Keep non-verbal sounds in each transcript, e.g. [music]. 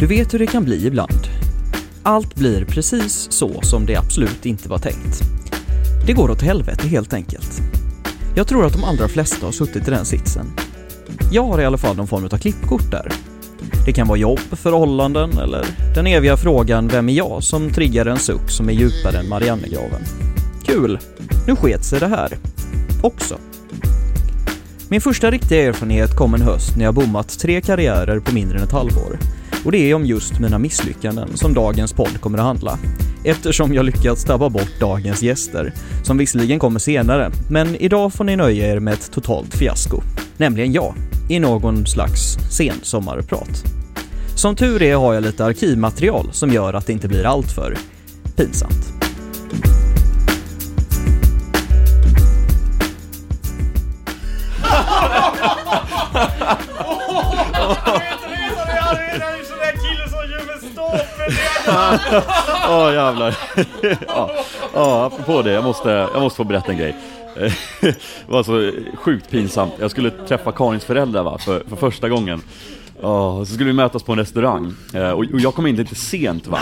Du vet hur det kan bli ibland. Allt blir precis så som det absolut inte var tänkt. Det går åt helvete helt enkelt. Jag tror att de allra flesta har suttit i den sitsen. Jag har i alla fall någon form av klippkort där. Det kan vara jobb, förhållanden eller den eviga frågan Vem är jag? som triggar en suck som är djupare än Mariannegraven. Kul! Nu sket sig det här. Också. Min första riktiga erfarenhet kom en höst när jag bommat tre karriärer på mindre än ett halvår. Och det är om just mina misslyckanden som dagens podd kommer att handla. Eftersom jag lyckats stabba bort dagens gäster, som visserligen kommer senare, men idag får ni nöja er med ett totalt fiasko. Nämligen jag, i någon slags sensommarprat. Som tur är har jag lite arkivmaterial som gör att det inte blir alltför pinsamt. Åh oh, jävlar. [laughs] ja, ja, apropå det, jag måste, jag måste få berätta en grej. [laughs] det var så sjukt pinsamt. Jag skulle träffa Karins föräldrar va, för, för första gången. Oh, så skulle vi mötas på en restaurang, eh, och, och, jag kom in lite sent va?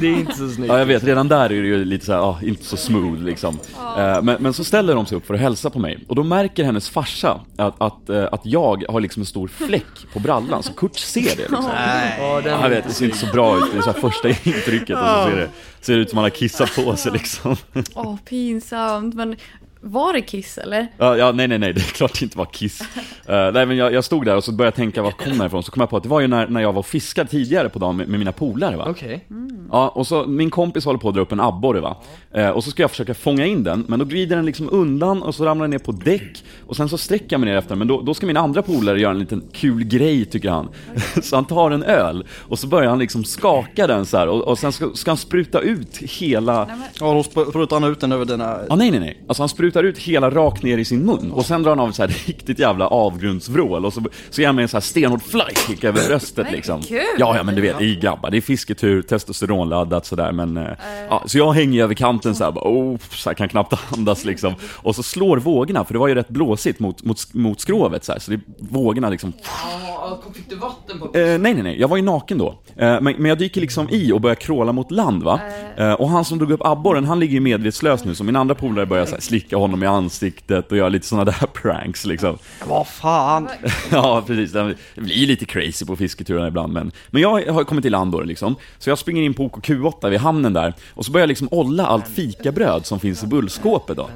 Det är inte så snyggt. Ja jag vet, redan där är det ju lite så här, oh, inte så smooth liksom. Uh, men, men, så ställer de sig upp för att hälsa på mig, och då märker hennes farsa att, att, uh, att jag har liksom en stor fläck på brallan, så Kurt ser det liksom. Nej. Ja, jag vet, det ser inte så bra ut, det är så här första intrycket, och så ser det, ser det ut som man har kissat på sig liksom. Åh, oh, pinsamt. Men var det Kiss eller? Ja, ja, nej, nej, nej, [laughs] det är klart det inte var Kiss. Uh, [laughs] nej, men jag, jag, stod där och så började jag tänka, var kommer det ifrån? Så kom jag på att det var ju när, när jag var och fiskade tidigare på dagen med, med mina polare va? Okej. Okay. Mm. Ja, och så, min kompis håller på att dra upp en abborre va? Uh, och så ska jag försöka fånga in den, men då glider den liksom undan och så ramlar den ner på däck. Och sen så sträcker jag mig ner efter den, men då, då ska min andra polare göra en liten kul grej tycker han. [laughs] så han tar en öl, och så börjar han liksom skaka den så här, och, och sen ska, ska han spruta ut hela... Ja, då sprutar han ut den över dina... Ja, nej, nej, nej. Alltså han sprutar ut hela rakt ner i sin mun och sen drar han av ett så här [laughs] riktigt jävla avgrundsvrål och så, så ger han mig en så här stenhård flykick över bröstet liksom. Kul. Ja, ja men du vet, det är grabbar, det är fisketur, testosteronladdat sådär men, uh. ja, så jag hänger över kanten så här, bara, oh, så här, kan knappt andas liksom. Och så slår vågorna, för det var ju rätt blåsigt mot, mot, mot skrovet så här, så det, vågorna liksom. Ja, fick du vatten på uh, Nej, nej, nej, jag var ju naken då. Uh, men, men jag dyker liksom i och börjar kråla mot land va. och han som drog upp abborren, han ligger ju medvetslös nu, så min andra polare börjar så här, slicka honom i ansiktet och göra lite sådana där [laughs] pranks liksom. Vad fan? [laughs] ja, precis. Det blir lite crazy på fisketurerna ibland, men, men jag har kommit till land då liksom. Så jag springer in på OKQ8 vid hamnen där, och så börjar jag liksom olla allt fikabröd som finns i bullskåpet då.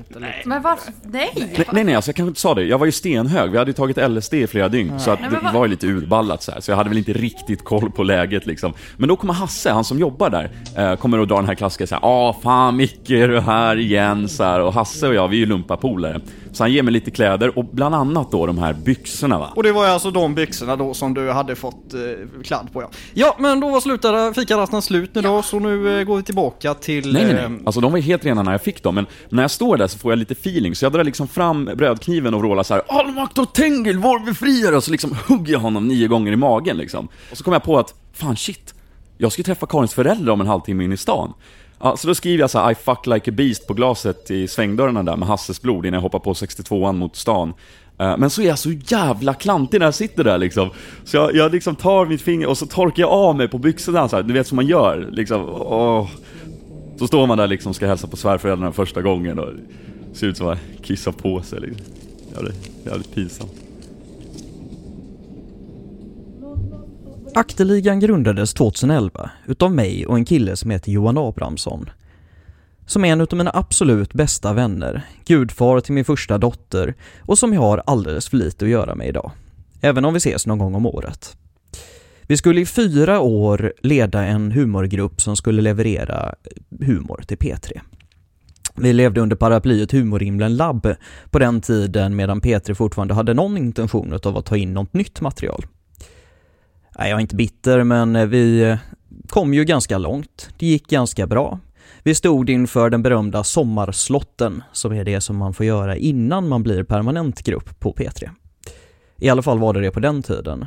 Men varför? Nej! Nej, nej, nej alltså jag kanske inte sa det. Jag var ju stenhög. Vi hade ju tagit LSD i flera dygn, så att det var ju lite urballat så här. Så jag hade väl inte riktigt koll på läget liksom. Men då kommer Hasse, han som jobbar där, eh, kommer och drar den här klassiska såhär, ah fan Micke, är du här igen? Så här, och Hasse och jag, vi är ju lumpapolare. Så han ger mig lite kläder och bland annat då de här byxorna va. Och det var alltså de byxorna då som du hade fått eh, kladd på ja. Ja, men då var slutade fikarasten slut nu då, så nu eh, går vi tillbaka till... Nej, nej, nej. Eh, alltså de var ju helt rena när jag fick dem, men när jag står där så får jag lite feeling, så jag drar liksom fram brödkniven och vrålar så här Allmakt och Tengil, vår befriare! Och så liksom hugger jag honom nio gånger i magen liksom. Och så kommer jag på att, fan shit, jag ska träffa Karins föräldrar om en halvtimme in i stan. Ja, så då skriver jag så här, I fuck like a beast på glaset i svängdörrarna där med Hasses blod innan jag hoppar på 62an mot stan. Eh, men så är jag så jävla klantig när jag sitter där liksom. Så jag, jag liksom tar mitt finger och så torkar jag av mig på byxorna så här, du vet som man gör. Liksom, åh. Så står man där liksom och ska hälsa på svärföräldrarna första gången och ser ut som att kissa på sig. Liksom. Jävligt, jävligt pinsamt. Akterligan grundades 2011 utav mig och en kille som heter Johan Abrahamsson. Som är en utav mina absolut bästa vänner, gudfar till min första dotter och som jag har alldeles för lite att göra med idag. Även om vi ses någon gång om året. Vi skulle i fyra år leda en humorgrupp som skulle leverera humor till P3. Vi levde under paraplyet Humorhimlen Lab på den tiden medan P3 fortfarande hade någon intention av att ta in något nytt material. Nej, jag är inte bitter, men eh, vi eh, kom ju ganska långt. Det gick ganska bra. Vi stod inför den berömda sommarslotten, som är det som man får göra innan man blir permanent grupp på P3. I alla fall var det det på den tiden.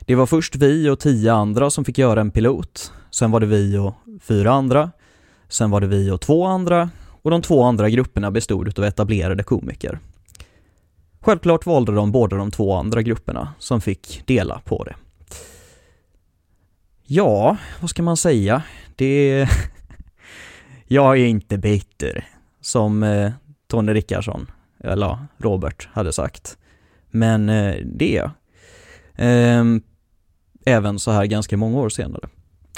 Det var först vi och tio andra som fick göra en pilot. Sen var det vi och fyra andra. Sen var det vi och två andra. Och de två andra grupperna bestod av etablerade komiker. Självklart valde de båda de två andra grupperna som fick dela på det. Ja, vad ska man säga? Det... [laughs] jag är inte bitter, som eh, Tony Rickardsson, eller Robert, hade sagt. Men eh, det är jag. Ehm, även så här ganska många år senare.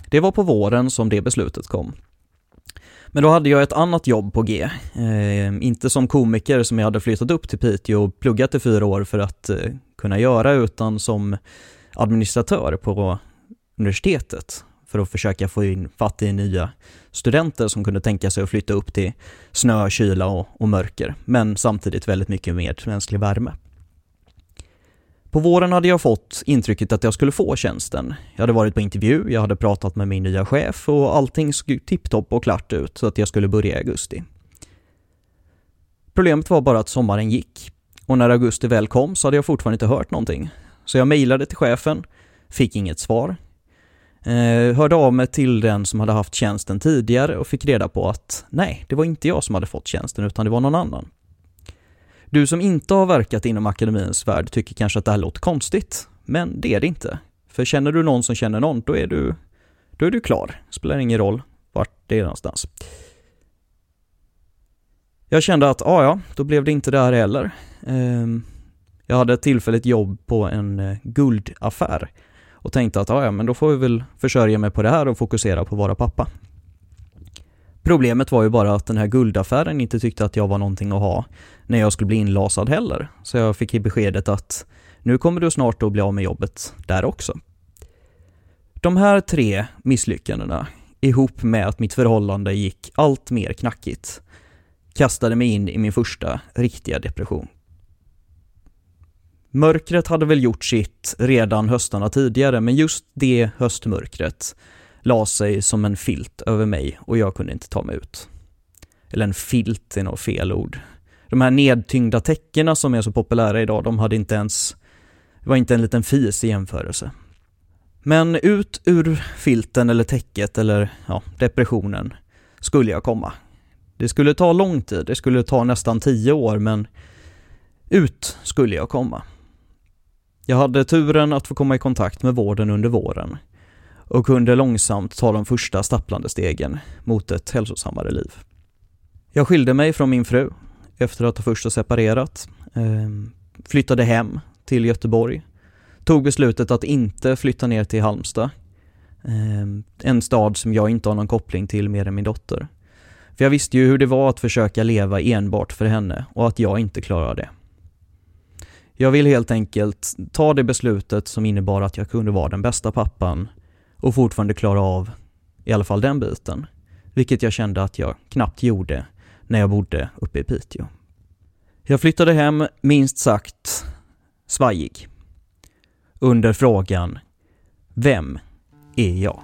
Det var på våren som det beslutet kom. Men då hade jag ett annat jobb på G. Eh, inte som komiker som jag hade flyttat upp till Piteå och pluggat i fyra år för att eh, kunna göra, utan som administratör på universitetet för att försöka få in fatt i nya studenter som kunde tänka sig att flytta upp till snö, kyla och, och mörker, men samtidigt väldigt mycket mer mänsklig värme. På våren hade jag fått intrycket att jag skulle få tjänsten. Jag hade varit på intervju, jag hade pratat med min nya chef och allting såg tipptopp och klart ut så att jag skulle börja i augusti. Problemet var bara att sommaren gick och när augusti väl kom så hade jag fortfarande inte hört någonting. Så jag mejlade till chefen, fick inget svar. Eh, hörde av mig till den som hade haft tjänsten tidigare och fick reda på att nej, det var inte jag som hade fått tjänsten utan det var någon annan. Du som inte har verkat inom akademins värld tycker kanske att det här låter konstigt, men det är det inte. För känner du någon som känner någon, då är du, då är du klar. Spelar ingen roll vart det är någonstans. Jag kände att, ja ja, då blev det inte det här heller. Ehm, jag hade ett tillfälligt jobb på en eh, guldaffär och tänkte att, ja men då får vi väl försörja mig på det här och fokusera på att vara pappa. Problemet var ju bara att den här guldaffären inte tyckte att jag var någonting att ha när jag skulle bli inlasad heller. Så jag fick i beskedet att nu kommer du snart att bli av med jobbet där också. De här tre misslyckandena, ihop med att mitt förhållande gick allt mer knackigt, kastade mig in i min första riktiga depression. Mörkret hade väl gjort sitt redan höstarna tidigare, men just det höstmörkret la sig som en filt över mig och jag kunde inte ta mig ut. Eller en filt är nog fel ord. De här nedtyngda täckena som är så populära idag, de hade inte ens, det var inte en liten fis i jämförelse. Men ut ur filten eller täcket eller ja, depressionen skulle jag komma. Det skulle ta lång tid, det skulle ta nästan tio år men ut skulle jag komma. Jag hade turen att få komma i kontakt med vården under våren och kunde långsamt ta de första stapplande stegen mot ett hälsosammare liv. Jag skilde mig från min fru efter att ha först ha separerat, ehm, flyttade hem till Göteborg, tog beslutet att inte flytta ner till Halmstad, ehm, en stad som jag inte har någon koppling till mer än min dotter. För jag visste ju hur det var att försöka leva enbart för henne och att jag inte klarar det. Jag vill helt enkelt ta det beslutet som innebar att jag kunde vara den bästa pappan och fortfarande klara av i alla fall den biten. Vilket jag kände att jag knappt gjorde när jag bodde uppe i Piteå. Jag flyttade hem minst sagt svajig. Under frågan Vem är jag?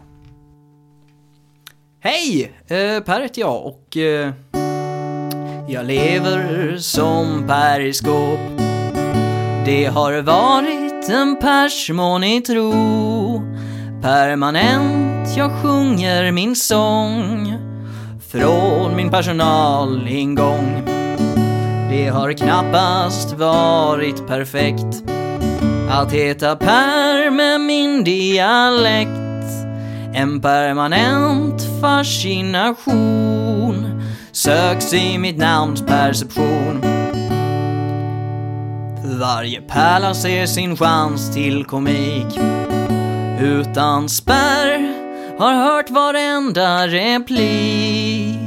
Hej! Eh, per heter jag och eh, jag lever som periskop. Det har varit en persmånig tro Permanent jag sjunger min sång från min personalingång. Det har knappast varit perfekt att heta Per med min dialekt. En permanent fascination söks i mitt namns perception. Varje pärla ser sin chans till komik utan spärr har hört varenda replik.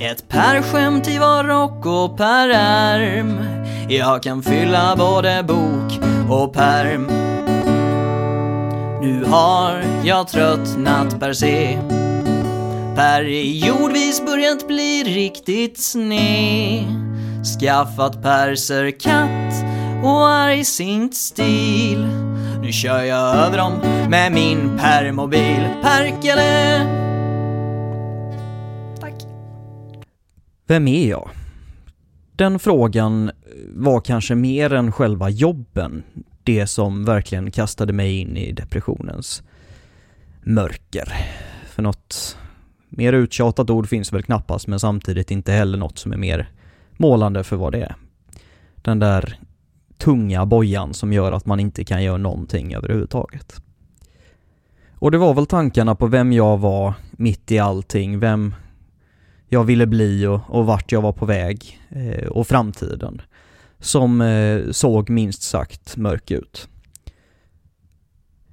Ett perskämt i var rock och pärm. Jag kan fylla både bok och perm. Nu har jag tröttnat per se. Periodvis börjat bli riktigt sned. Skaffat perser katt och argsint stil. Nu kör jag över dem med min permobil. Perkele! Tack. Vem är jag? Den frågan var kanske mer än själva jobben det som verkligen kastade mig in i depressionens mörker. För något mer uttjatat ord finns väl knappast men samtidigt inte heller något som är mer målande för vad det är. Den där tunga bojan som gör att man inte kan göra någonting överhuvudtaget. Och det var väl tankarna på vem jag var mitt i allting, vem jag ville bli och, och vart jag var på väg eh, och framtiden som eh, såg minst sagt mörk ut.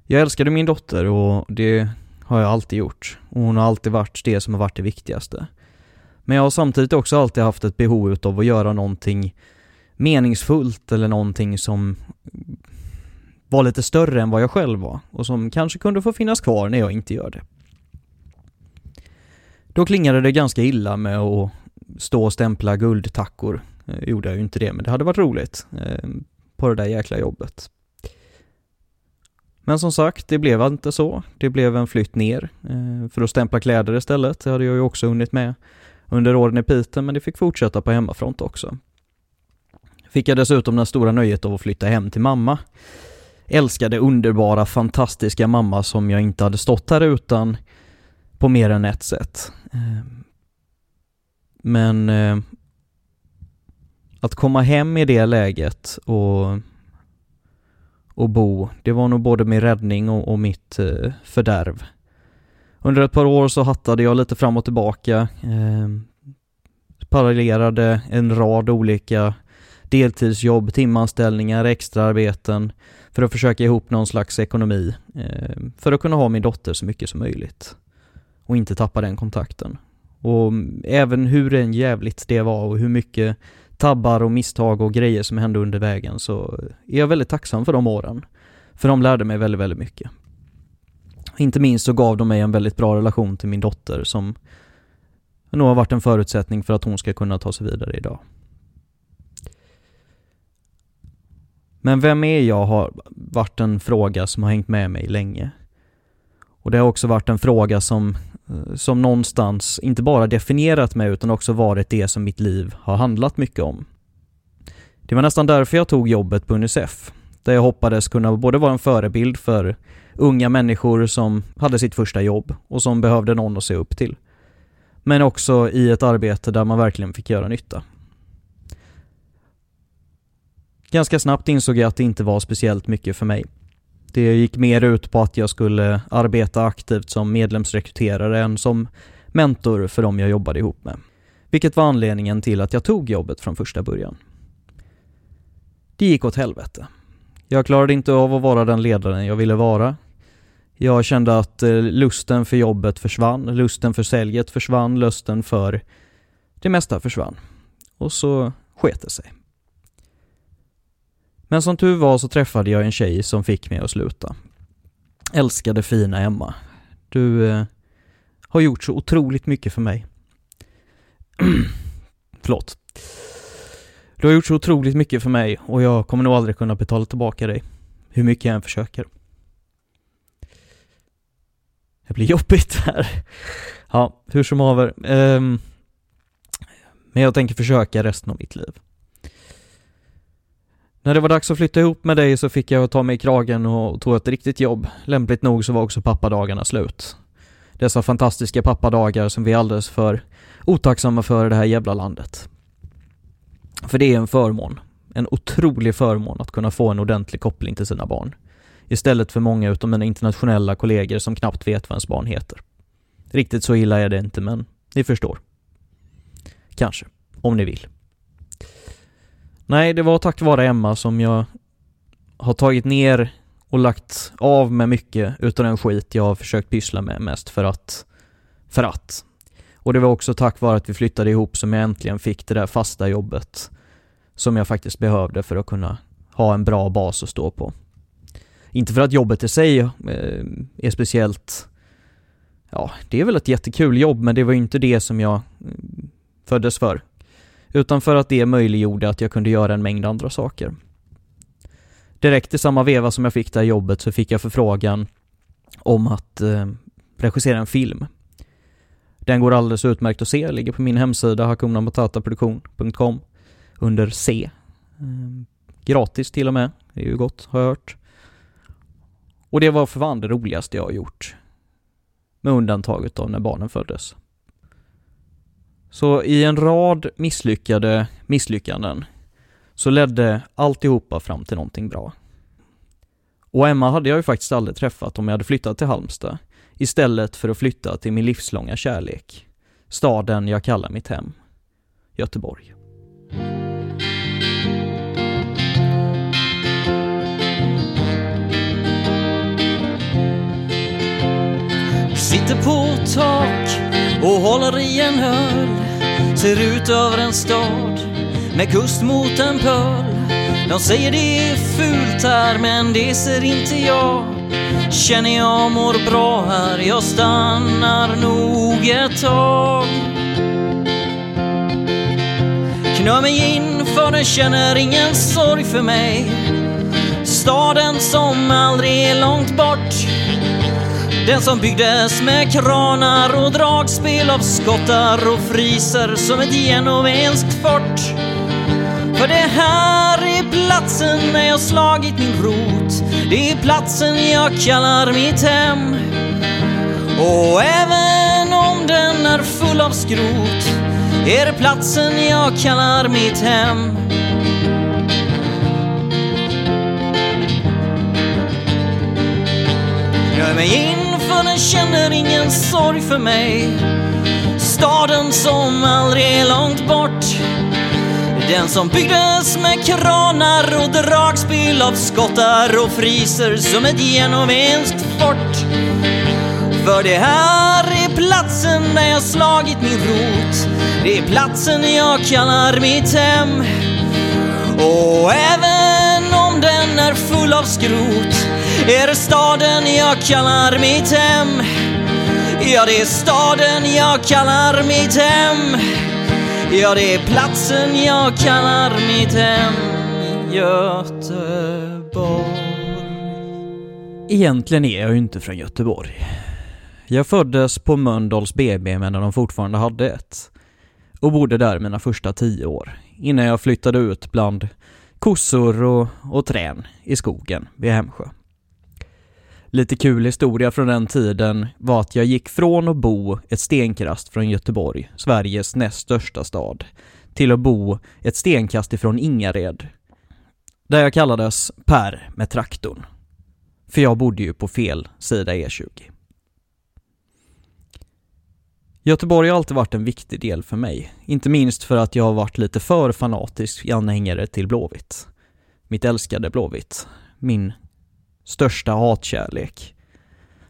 Jag älskade min dotter och det har jag alltid gjort. Och hon har alltid varit det som har varit det viktigaste. Men jag har samtidigt också alltid haft ett behov av att göra någonting meningsfullt eller någonting som var lite större än vad jag själv var och som kanske kunde få finnas kvar när jag inte gör det. Då klingade det ganska illa med att stå och stämpla guldtackor. Eh, gjorde jag ju inte det, men det hade varit roligt eh, på det där jäkla jobbet. Men som sagt, det blev inte så. Det blev en flytt ner eh, för att stämpla kläder istället. Det hade jag ju också hunnit med under åren i Piteå, men det fick fortsätta på hemmafront också. Fick jag dessutom det stora nöjet av att flytta hem till mamma. Älskade underbara, fantastiska mamma som jag inte hade stått här utan på mer än ett sätt. Ehm, men ehm, att komma hem i det läget och, och bo, det var nog både min räddning och, och mitt eh, fördärv. Under ett par år så hattade jag lite fram och tillbaka, eh, parallellerade en rad olika deltidsjobb, timanställningar, extraarbeten för att försöka ihop någon slags ekonomi eh, för att kunna ha min dotter så mycket som möjligt och inte tappa den kontakten. Och även hur en jävligt det var och hur mycket tabbar och misstag och grejer som hände under vägen så är jag väldigt tacksam för de åren. För de lärde mig väldigt, väldigt mycket. Inte minst så gav de mig en väldigt bra relation till min dotter som nog har varit en förutsättning för att hon ska kunna ta sig vidare idag. Men vem är jag har varit en fråga som har hängt med mig länge. Och det har också varit en fråga som som någonstans inte bara definierat mig utan också varit det som mitt liv har handlat mycket om. Det var nästan därför jag tog jobbet på Unicef, där jag hoppades kunna både vara en förebild för unga människor som hade sitt första jobb och som behövde någon att se upp till. Men också i ett arbete där man verkligen fick göra nytta. Ganska snabbt insåg jag att det inte var speciellt mycket för mig. Det gick mer ut på att jag skulle arbeta aktivt som medlemsrekryterare än som mentor för dem jag jobbade ihop med. Vilket var anledningen till att jag tog jobbet från första början. Det gick åt helvete. Jag klarade inte av att vara den ledaren jag ville vara. Jag kände att eh, lusten för jobbet försvann, lusten för säljet försvann, lusten för det mesta försvann. Och så sket det sig. Men som tur var så träffade jag en tjej som fick mig att sluta. Älskade fina Emma. Du eh, har gjort så otroligt mycket för mig. [clears throat] Förlåt. Du har gjort så otroligt mycket för mig och jag kommer nog aldrig kunna betala tillbaka dig. Hur mycket jag än försöker. Det blir jobbigt här. Ja, hur som haver. Um, men jag tänker försöka resten av mitt liv. När det var dags att flytta ihop med dig så fick jag ta mig i kragen och ta ett riktigt jobb. Lämpligt nog så var också pappadagarna slut. Dessa fantastiska pappadagar som vi är alldeles för otacksamma för i det här jävla landet. För det är en förmån. En otrolig förmån att kunna få en ordentlig koppling till sina barn. Istället för många utav mina internationella kollegor som knappt vet vad ens barn heter. Riktigt så illa är det inte men ni förstår. Kanske. Om ni vill. Nej, det var tack vare Emma som jag har tagit ner och lagt av med mycket utav den skit jag har försökt pyssla med mest för att, för att. Och det var också tack vare att vi flyttade ihop som jag äntligen fick det där fasta jobbet som jag faktiskt behövde för att kunna ha en bra bas att stå på. Inte för att jobbet i sig eh, är speciellt, ja, det är väl ett jättekul jobb, men det var ju inte det som jag eh, föddes för utan för att det möjliggjorde att jag kunde göra en mängd andra saker. Direkt i samma veva som jag fick det här jobbet så fick jag förfrågan om att eh, regissera en film. Den går alldeles utmärkt att se, ligger på min hemsida hakunamatata.produktion.com under C. Eh, gratis till och med, det är ju gott har jag hört. Och det var för fan det roligaste jag har gjort. Med undantaget av när barnen föddes. Så i en rad misslyckade misslyckanden så ledde alltihopa fram till någonting bra. Och Emma hade jag ju faktiskt aldrig träffat om jag hade flyttat till Halmstad, istället för att flytta till min livslånga kärlek. Staden jag kallar mitt hem. Göteborg. Sitter på tak och håller i en öl Ser ut över en stad med kust mot en pöl. De säger det är fult här men det ser inte jag. Känner jag mår bra här, jag stannar nog ett tag. Knör mig in för den känner ingen sorg för mig. Staden som aldrig är långt bort den som byggdes med kranar och dragspel av skottar och friser som ett genovenskt fort. För det här är platsen där jag slagit min rot. Det är platsen jag kallar mitt hem. Och även om den är full av skrot är det platsen jag kallar mitt hem. Gör mig in för den känner ingen sorg för mig. Staden som aldrig är långt bort. Den som byggdes med kranar och dragspel av skottar och friser som ett genovenskt fort. För det här är platsen där jag slagit min rot. Det är platsen jag kallar mitt hem. Och även om den är full av skrot är det staden jag kallar mitt hem. Ja, det är staden jag kallar mitt hem. Ja, det är platsen jag kallar mitt hem. Göteborg. Egentligen är jag ju inte från Göteborg. Jag föddes på Mölndals BB medan de fortfarande hade ett. Och bodde där mina första tio år, innan jag flyttade ut bland kossor och, och trän i skogen vid Hemsjö. Lite kul historia från den tiden var att jag gick från att bo ett stenkast från Göteborg, Sveriges näst största stad, till att bo ett stenkast ifrån Ingared. Där jag kallades Per med traktorn. För jag bodde ju på fel sida E20. Göteborg har alltid varit en viktig del för mig, inte minst för att jag har varit lite för fanatisk anhängare till Blåvitt. Mitt älskade Blåvitt. Min största hatkärlek.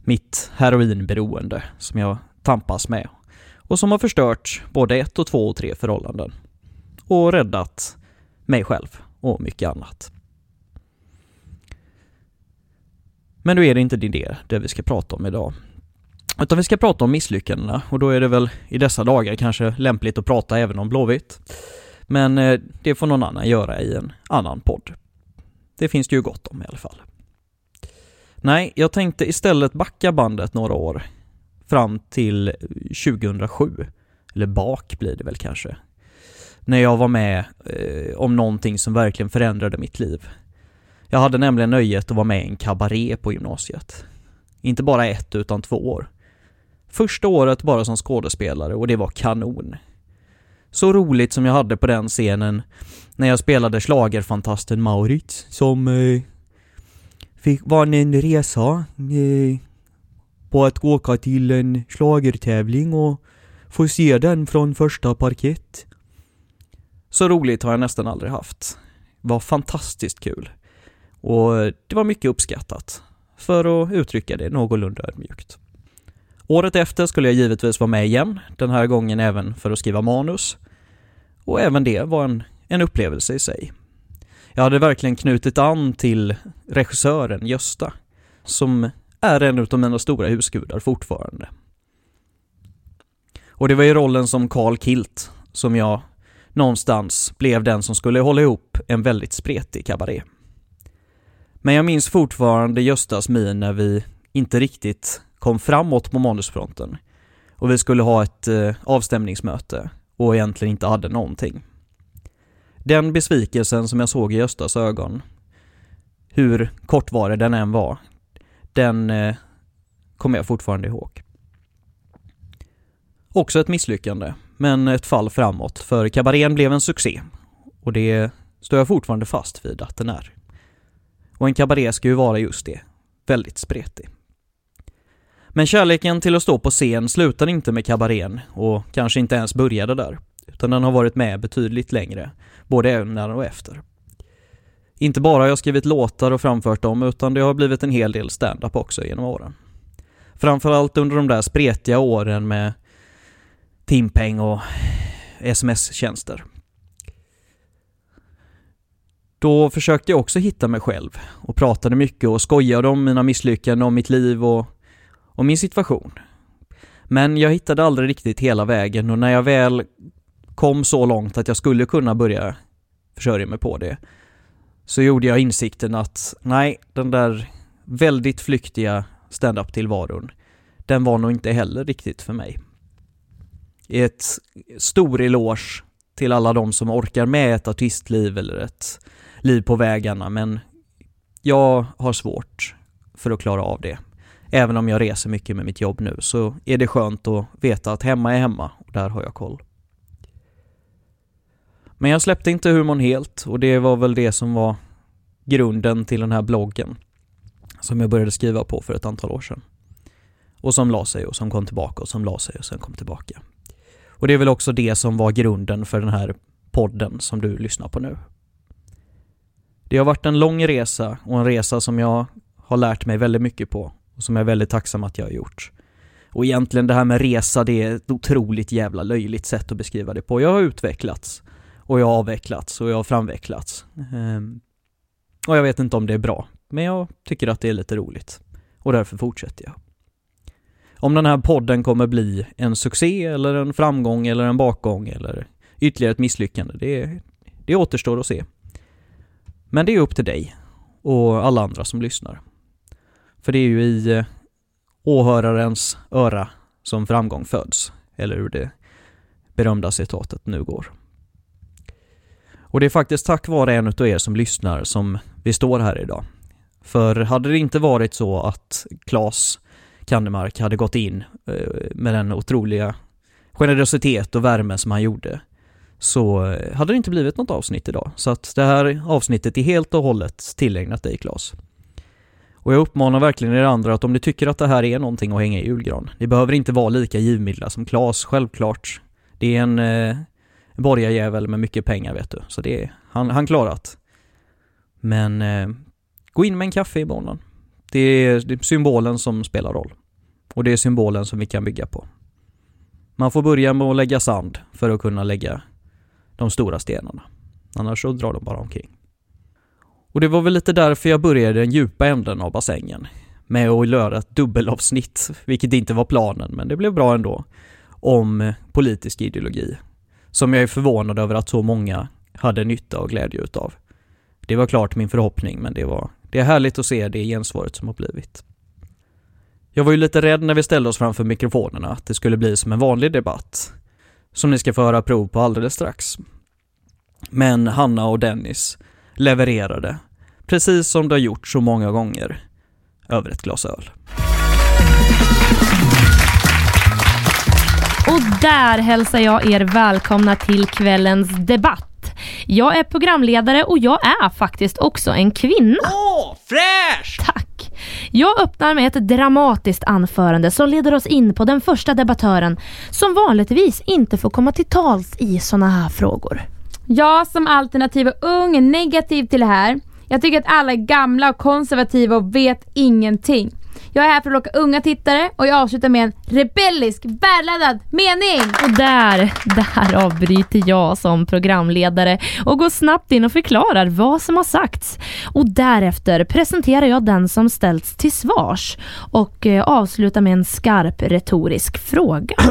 Mitt heroinberoende som jag tampas med och som har förstört både ett och två och tre förhållanden. Och räddat mig själv och mycket annat. Men nu är det inte det, det vi ska prata om idag. Utan vi ska prata om misslyckandena och då är det väl i dessa dagar kanske lämpligt att prata även om Blåvitt. Men eh, det får någon annan göra i en annan podd. Det finns det ju gott om i alla fall. Nej, jag tänkte istället backa bandet några år. Fram till 2007. Eller bak blir det väl kanske. När jag var med eh, om någonting som verkligen förändrade mitt liv. Jag hade nämligen nöjet att vara med i en kabaré på gymnasiet. Inte bara ett utan två år. Första året bara som skådespelare och det var kanon. Så roligt som jag hade på den scenen när jag spelade slagerfantasten Maurits som eh, fick, vann en resa eh, på att åka till en slagertävling och få se den från första parkett. Så roligt har jag nästan aldrig haft. Var fantastiskt kul. Och det var mycket uppskattat. För att uttrycka det någorlunda ödmjukt. Året efter skulle jag givetvis vara med igen, den här gången även för att skriva manus. Och även det var en, en upplevelse i sig. Jag hade verkligen knutit an till regissören Gösta, som är en av mina stora husgudar fortfarande. Och det var ju rollen som Carl Kilt som jag någonstans blev den som skulle hålla ihop en väldigt spretig kabaré. Men jag minns fortfarande Göstas min när vi inte riktigt kom framåt på manusfronten och vi skulle ha ett eh, avstämningsmöte och egentligen inte hade någonting. Den besvikelsen som jag såg i Göstas ögon, hur kortvarig den än var, den eh, kommer jag fortfarande ihåg. Också ett misslyckande, men ett fall framåt, för kabarén blev en succé och det står jag fortfarande fast vid att den är. Och en kabaré ska ju vara just det, väldigt spretig. Men kärleken till att stå på scen slutade inte med kabarén och kanske inte ens började där, utan den har varit med betydligt längre, både innan och efter. Inte bara har jag skrivit låtar och framfört dem, utan det har blivit en hel del stand-up också genom åren. Framförallt under de där spretiga åren med timpeng och sms-tjänster. Då försökte jag också hitta mig själv och pratade mycket och skojade om mina misslyckanden, om mitt liv och, om min situation. Men jag hittade aldrig riktigt hela vägen och när jag väl kom så långt att jag skulle kunna börja försörja mig på det så gjorde jag insikten att nej, den där väldigt flyktiga standup-tillvaron den var nog inte heller riktigt för mig. Ett stor eloge till alla de som orkar med ett artistliv eller ett liv på vägarna, men jag har svårt för att klara av det. Även om jag reser mycket med mitt jobb nu så är det skönt att veta att hemma är hemma och där har jag koll. Men jag släppte inte humorn helt och det var väl det som var grunden till den här bloggen som jag började skriva på för ett antal år sedan. Och som la sig och som kom tillbaka och som la sig och sen kom tillbaka. Och det är väl också det som var grunden för den här podden som du lyssnar på nu. Det har varit en lång resa och en resa som jag har lärt mig väldigt mycket på och som jag är väldigt tacksam att jag har gjort. Och egentligen det här med resa, det är ett otroligt jävla löjligt sätt att beskriva det på. Jag har utvecklats och jag har avvecklats och jag har framvecklats. Ehm, och jag vet inte om det är bra, men jag tycker att det är lite roligt. Och därför fortsätter jag. Om den här podden kommer bli en succé eller en framgång eller en bakgång eller ytterligare ett misslyckande, det, det återstår att se. Men det är upp till dig och alla andra som lyssnar. För det är ju i eh, åhörarens öra som framgång föds, eller hur det berömda citatet nu går. Och det är faktiskt tack vare en utav er som lyssnar som vi står här idag. För hade det inte varit så att Klas Kandemark hade gått in eh, med den otroliga generositet och värme som han gjorde så eh, hade det inte blivit något avsnitt idag. Så att det här avsnittet är helt och hållet tillägnat dig Klas. Och jag uppmanar verkligen er andra att om ni tycker att det här är någonting att hänga i julgran, ni behöver inte vara lika givmilda som Klas, självklart. Det är en eh, borgarjävel med mycket pengar vet du, så det är han, han klarat. Men eh, gå in med en kaffe i morgon. Det är, det är symbolen som spelar roll. Och det är symbolen som vi kan bygga på. Man får börja med att lägga sand för att kunna lägga de stora stenarna. Annars så drar de bara omkring. Och det var väl lite därför jag började den djupa änden av bassängen. Med att göra ett dubbelavsnitt, vilket inte var planen, men det blev bra ändå. Om politisk ideologi. Som jag är förvånad över att så många hade nytta och glädje utav. Det var klart min förhoppning, men det var det är härligt att se det gensvaret som har blivit. Jag var ju lite rädd när vi ställde oss framför mikrofonerna att det skulle bli som en vanlig debatt, som ni ska få höra prov på alldeles strax. Men Hanna och Dennis levererade, precis som de har gjort så många gånger, över ett glas öl. Och där hälsar jag er välkomna till kvällens debatt. Jag är programledare och jag är faktiskt också en kvinna. Åh, fräsch! Tack! Jag öppnar med ett dramatiskt anförande som leder oss in på den första debattören som vanligtvis inte får komma till tals i såna här frågor. Jag som alternativ och ung är negativ till det här. Jag tycker att alla är gamla och konservativa och vet ingenting. Jag är här för att locka unga tittare och jag avslutar med en rebellisk, välladdad mening! Och där, där avbryter jag som programledare och går snabbt in och förklarar vad som har sagts. Och därefter presenterar jag den som ställts till svars och eh, avslutar med en skarp retorisk fråga. [clears throat]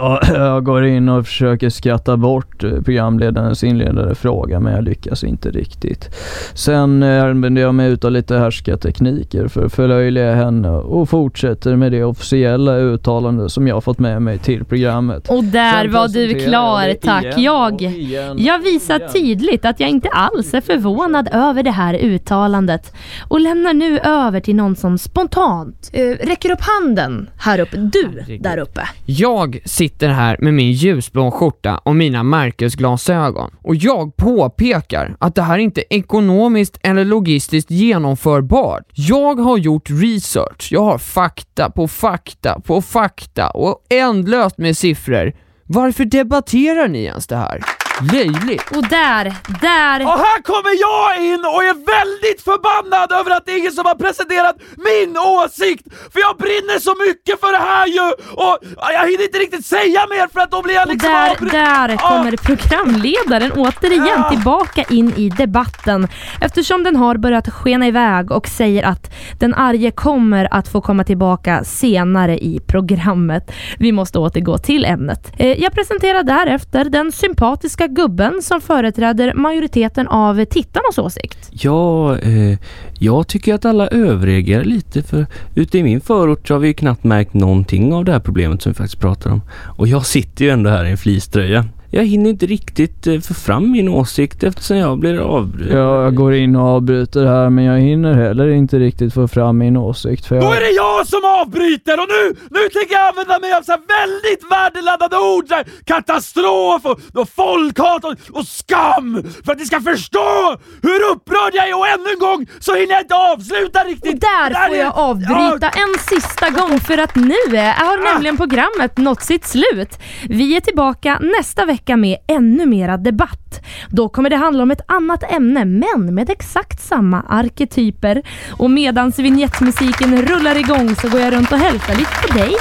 Ja, jag går in och försöker skratta bort eh, programledarens inledande fråga men jag lyckas inte riktigt. Sen eh, använder jag mig utav lite härskartekniker för att förlöjliga henne igen och fortsätter med det officiella uttalande som jag fått med mig till programmet. Och där Sen var du klar, jag tack. igen Jag, igen jag visar igen. tydligt att jag inte alls är förvånad över det här uttalandet och lämnar nu över till någon som spontant eh, räcker upp handen här uppe. Du Herregud. där uppe. Jag sitter här med min ljusblå skjorta och mina märkesglasögon och jag påpekar att det här inte är ekonomiskt eller logistiskt genomförbart. Jag har gjort research, jag har fakta på fakta på fakta och ändlöst med siffror. Varför debatterar ni ens det här? Löjligt! Och där, där Och här kommer jag in och är väldigt förbannad över att det är ingen som har presenterat min åsikt! För jag brinner så mycket för det här ju! Och jag hinner inte riktigt säga mer för att då blir jag Och liksom där, avbry- där Ja. kommer programledaren återigen Ja. tillbaka in i debatten eftersom den har börjat skena iväg och säger att den arge kommer att få komma tillbaka senare i programmet. Vi måste återgå till ämnet. Eh, Jag presenterar därefter den sympatiska gubben som företräder majoriteten av tittarnas åsikt. Ja, eh, jag tycker att alla överreagerar lite för ute i min förort så har vi ju knappt märkt någonting av det här problemet som vi faktiskt pratar om. Och jag sitter ju ändå här i en fleecetröja. Jag hinner inte riktigt eh, få fram min åsikt eftersom jag blir avbruten. Jag går in och avbryter här men jag hinner heller inte riktigt få fram min åsikt för Då jag... är det jag som avbryter och nu, nu tänker jag använda mig av så här väldigt värdeladdade ord, så här, katastrof och, och folkhat och, och skam för att ni ska förstå hur upprörd jag är och ännu en gång så hinner jag inte avsluta riktigt. Och där Det här får är- jag avbryta en sista gång för att nu är, har nämligen programmet nått sitt slut. Vi är tillbaka nästa vecka med ännu mera debatt. Då kommer det handla om ett annat ämne men med exakt samma arketyper. Och medans vignettmusiken rullar igång så går jag runt och hälsar lite på dig.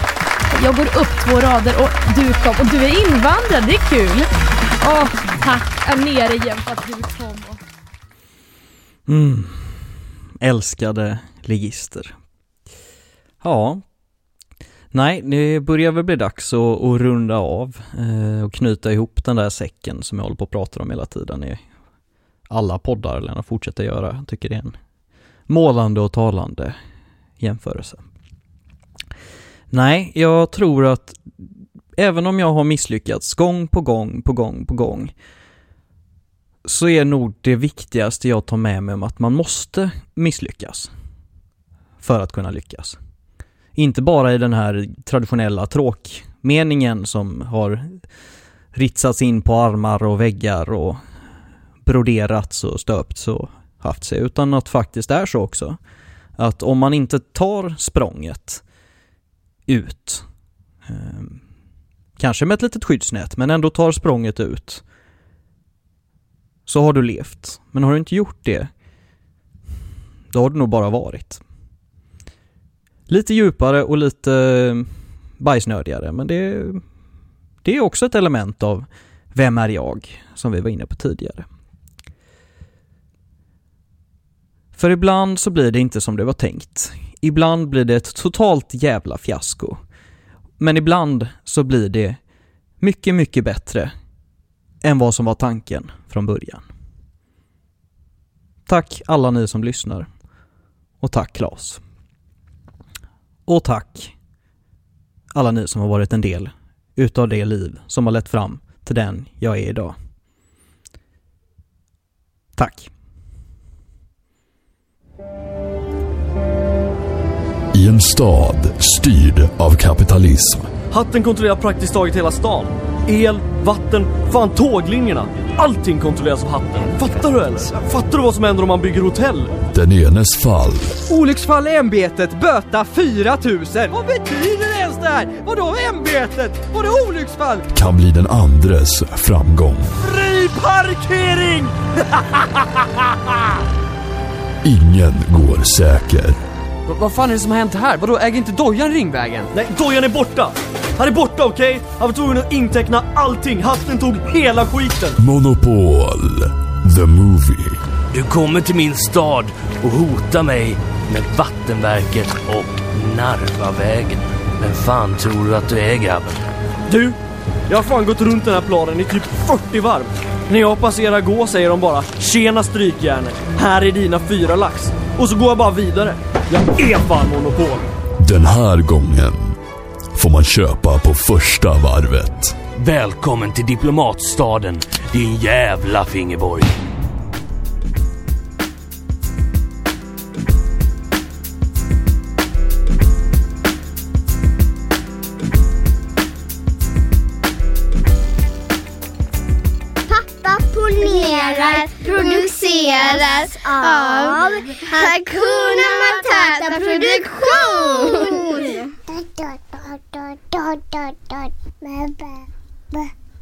Jag går upp två rader och du kom och du är invandrad, det är kul. Åh, tack är nere igen för att du kom. Mm. Älskade ligister. Ja. Nej, det börjar väl bli dags att, att runda av eh, och knyta ihop den där säcken som jag håller på att prata om hela tiden i alla poddar, eller jag fortsätter göra. Jag tycker det är en målande och talande jämförelse. Nej, jag tror att även om jag har misslyckats gång på gång på gång på gång så är nog det viktigaste jag tar med mig om att man måste misslyckas för att kunna lyckas. Inte bara i den här traditionella tråkmeningen som har ritsats in på armar och väggar och broderats och stöpts och haft sig, utan att faktiskt är så också. Att om man inte tar språnget ut, ehm, kanske med ett litet skyddsnät, men ändå tar språnget ut, så har du levt. Men har du inte gjort det, då har du nog bara varit. Lite djupare och lite eh, bajsnödigare, men det, det är också ett element av Vem är jag? som vi var inne på tidigare. För ibland så blir det inte som det var tänkt. Ibland blir det ett totalt jävla fiasko. Men ibland så blir det mycket, mycket bättre än vad som var tanken från början. Tack alla ni som lyssnar. Och tack Klas. Och tack alla ni som har varit en del utav det liv som har lett fram till den jag är idag. Tack. I en stad styrd av kapitalism Hatten kontrollerar praktiskt taget hela stan. El, vatten, fan tåglinjerna. Allting kontrolleras av hatten. Fattar du eller? Fattar du vad som händer om man bygger hotell? Den enes fall Olycksfall i ämbetet, böta 4000. Vad betyder det ens det här? Vadå ämbetet? Vadå olycksfall? kan bli den andres framgång. Fri parkering! [laughs] Ingen går säker. V- vad fan är det som har hänt här? Vadå, äger inte Dojan Ringvägen? Nej, dojan är borta! Han är borta okej? Han var tvungen att inteckna allting. Hatten tog hela skiten. Monopol. The Movie. Du kommer till min stad och hotar mig med Vattenverket och Narvavägen. Vem fan tror du att du är grabben? Du, jag har fan gått runt den här planen i typ 40 varv. När jag passerar gå säger de bara “Tjena strykjärnet, här är dina fyra lax”. Och så går jag bara vidare. Jag är fan monopol. Den här gången får man köpa på första varvet. Välkommen till diplomatstaden, din jävla fingerborg. Presenteras av Hakuna Matata Produktion.